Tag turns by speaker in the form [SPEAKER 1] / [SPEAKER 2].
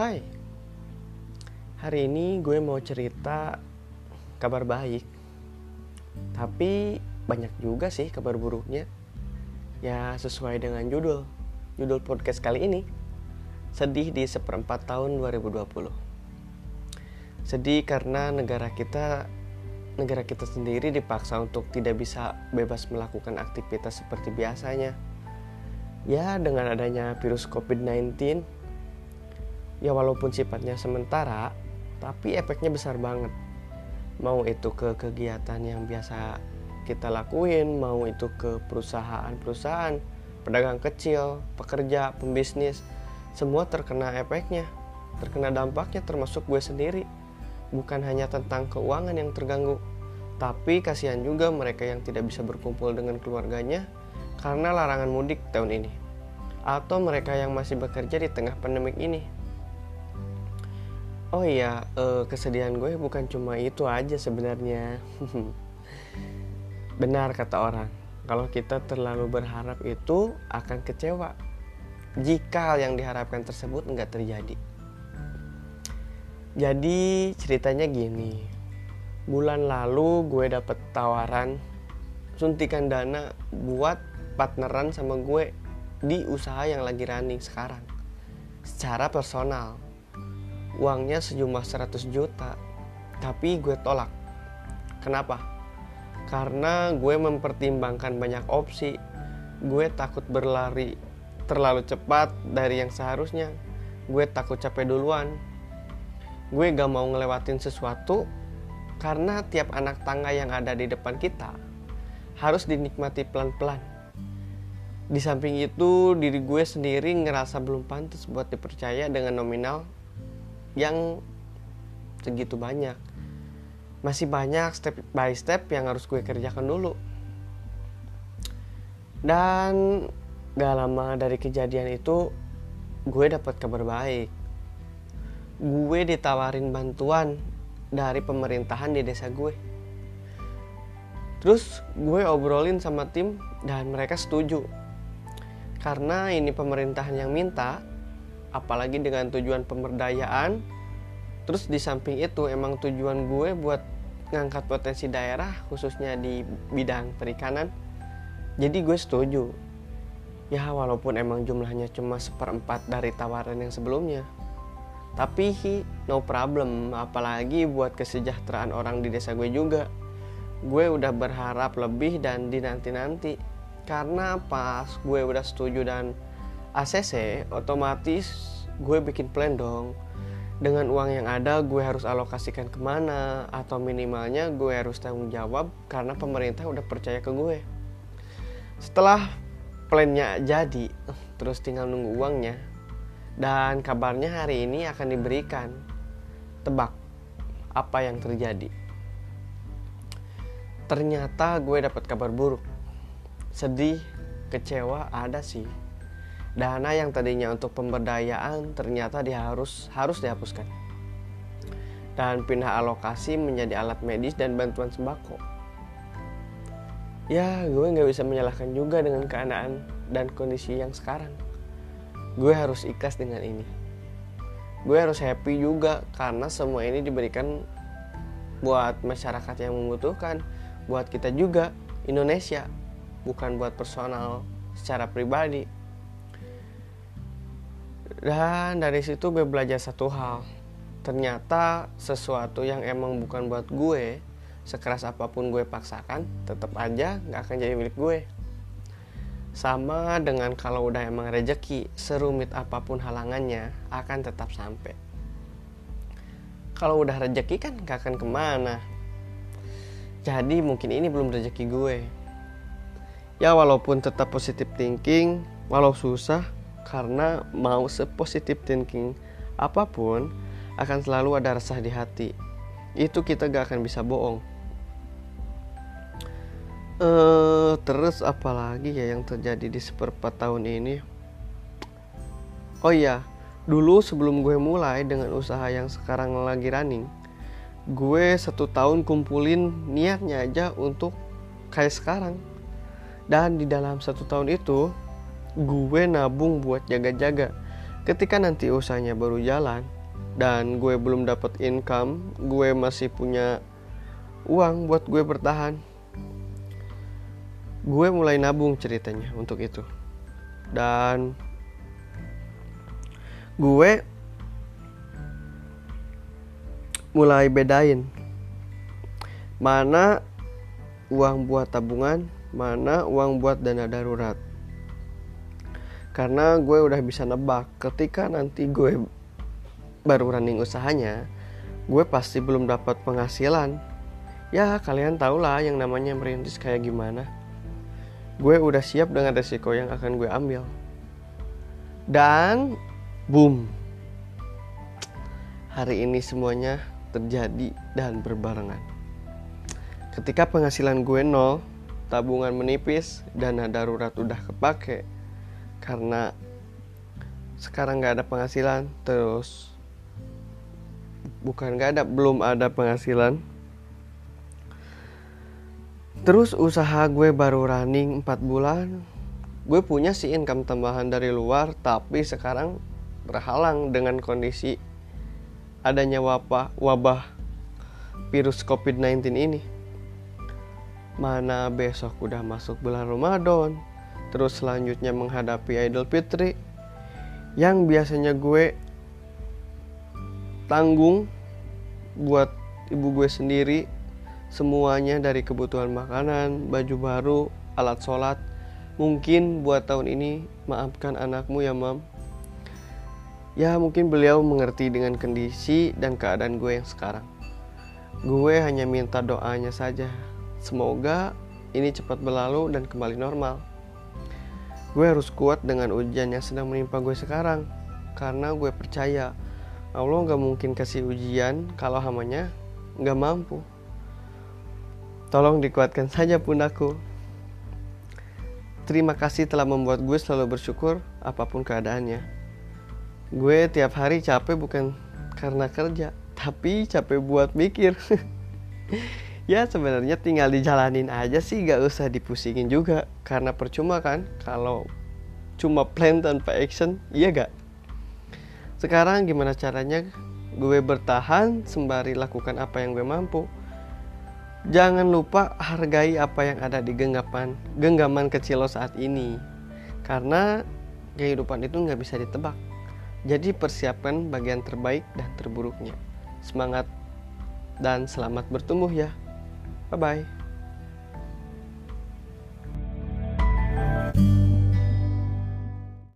[SPEAKER 1] Hai, hari ini gue mau cerita kabar baik, tapi banyak juga sih kabar buruknya. Ya sesuai dengan judul, judul podcast kali ini, sedih di seperempat tahun 2020. Sedih karena negara kita negara kita sendiri dipaksa untuk tidak bisa bebas melakukan aktivitas seperti biasanya. Ya, dengan adanya virus COVID-19 ya walaupun sifatnya sementara tapi efeknya besar banget. Mau itu ke kegiatan yang biasa kita lakuin mau itu ke perusahaan-perusahaan pedagang kecil pekerja pembisnis semua terkena efeknya terkena dampaknya termasuk gue sendiri. Bukan hanya tentang keuangan yang terganggu tapi kasihan juga mereka yang tidak bisa berkumpul dengan keluarganya karena larangan mudik tahun ini. Atau mereka yang masih bekerja di tengah pandemik ini Oh iya, uh, kesedihan gue bukan cuma itu aja sebenarnya. Benar kata orang, kalau kita terlalu berharap itu akan kecewa jika yang diharapkan tersebut nggak terjadi. Jadi ceritanya gini, bulan lalu gue dapet tawaran suntikan dana buat partneran sama gue di usaha yang lagi running sekarang secara personal uangnya sejumlah 100 juta tapi gue tolak. Kenapa? Karena gue mempertimbangkan banyak opsi. Gue takut berlari terlalu cepat dari yang seharusnya. Gue takut capek duluan. Gue gak mau ngelewatin sesuatu karena tiap anak tangga yang ada di depan kita harus dinikmati pelan-pelan. Di samping itu diri gue sendiri ngerasa belum pantas buat dipercaya dengan nominal yang segitu banyak. Masih banyak step by step yang harus gue kerjakan dulu. Dan gak lama dari kejadian itu gue dapat kabar baik. Gue ditawarin bantuan dari pemerintahan di desa gue. Terus gue obrolin sama tim dan mereka setuju. Karena ini pemerintahan yang minta apalagi dengan tujuan pemberdayaan terus di samping itu emang tujuan gue buat ngangkat potensi daerah khususnya di bidang perikanan. Jadi gue setuju. Ya walaupun emang jumlahnya cuma seperempat dari tawaran yang sebelumnya. Tapi no problem. Apalagi buat kesejahteraan orang di desa gue juga. Gue udah berharap lebih dan dinanti-nanti. Karena pas gue udah setuju dan ACC otomatis gue bikin plan dong dengan uang yang ada gue harus alokasikan ke mana? Atau minimalnya gue harus tanggung jawab karena pemerintah udah percaya ke gue. Setelah plannya jadi terus tinggal nunggu uangnya dan kabarnya hari ini akan diberikan tebak apa yang terjadi. Ternyata gue dapat kabar buruk. Sedih kecewa ada sih dana yang tadinya untuk pemberdayaan ternyata dia harus harus dihapuskan dan pindah alokasi menjadi alat medis dan bantuan sembako. Ya, gue nggak bisa menyalahkan juga dengan keadaan dan kondisi yang sekarang. Gue harus ikhlas dengan ini. Gue harus happy juga karena semua ini diberikan buat masyarakat yang membutuhkan, buat kita juga Indonesia, bukan buat personal secara pribadi. Dan dari situ gue belajar satu hal. Ternyata sesuatu yang emang bukan buat gue, sekeras apa pun gue paksakan, tetap aja gak akan jadi milik gue. Sama dengan kalau udah emang rejeki, serumit apa pun halangannya akan tetap sampai. Kalau udah rejeki kan gak akan ke mana. Jadi mungkin ini belum rejeki gue. Ya walaupun tetap positif thinking, walau susah, karena mau sepositif thinking apa pun akan selalu ada resah di hati. Itu kita gak akan bisa bohong. Uh, terus apalagi ya yang terjadi di seperempat tahun ini? Oh iya dulu sebelum gue mulai dengan usaha yang sekarang lagi running gue satu tahun kumpulin niatnya aja untuk kayak sekarang. Dan di dalam satu tahun itu gue nabung buat jaga-jaga. Ketika nanti usahanya baru jalan dan gue belum dapat income gue masih punya uang buat gue bertahan. Gue mulai nabung ceritanya untuk itu. Dan gue mulai bedain mana uang buat tabungan, mana uang buat dana darurat. Karena gue udah bisa nebak ketika nanti gue baru running usahanya, gue pasti belum dapat penghasilan. Ya kalian tau lah yang namanya merintis kayak gimana. Gue udah siap dengan resiko yang akan gue ambil. Dan boom. Hari ini semuanya terjadi dan berbarengan. Ketika penghasilan gue nol, tabungan menipis, dana darurat udah kepake karena sekarang nggak ada penghasilan, terus bukan nggak ada, belum ada penghasilan. Terus usaha gue baru running 4 bulan, gue punya sih income tambahan dari luar, tapi sekarang terhalang dengan kondisi adanya wabah wabah virus COVID-19 ini. Mana besok udah masuk bulan Ramadan, terus selanjutnya menghadapi Idul Fitri yang biasanya gue tanggung buat ibu gue sendiri semuanya dari kebutuhan makanan, baju baru, alat sholat. Mungkin buat tahun ini maafkan anakmu ya mam Ya mungkin beliau mengerti dengan kondisi dan keadaan gue yang sekarang. Gue hanya minta doanya saja. Semoga ini cepat berlalu dan kembali normal. Gue harus kuat dengan ujian yang sedang menimpa gue sekarang. Karena gue percaya Allah gak mungkin kasih ujian kalau hamanya gak mampu. Tolong dikuatkan saja pundakku. Terima kasih telah membuat gue selalu bersyukur apa pun keadaannya gue tiap hari capek bukan karena kerja tapi capek buat mikir ya sebenarnya tinggal dijalanin aja sih gak usah dipusingin juga. Karena percuma kan kalau cuma plan tanpa action iya gak sekarang gimana caranya gue bertahan sembari lakukan apa yang gue mampu? Jangan lupa hargai apa yang ada di genggaman genggaman kecil lo saat ini. Karena kehidupan itu nggak bisa ditebak. Jadi persiapkan bagian terbaik dan terburuknya. Semangat dan selamat bertumbuh ya. Bye-bye.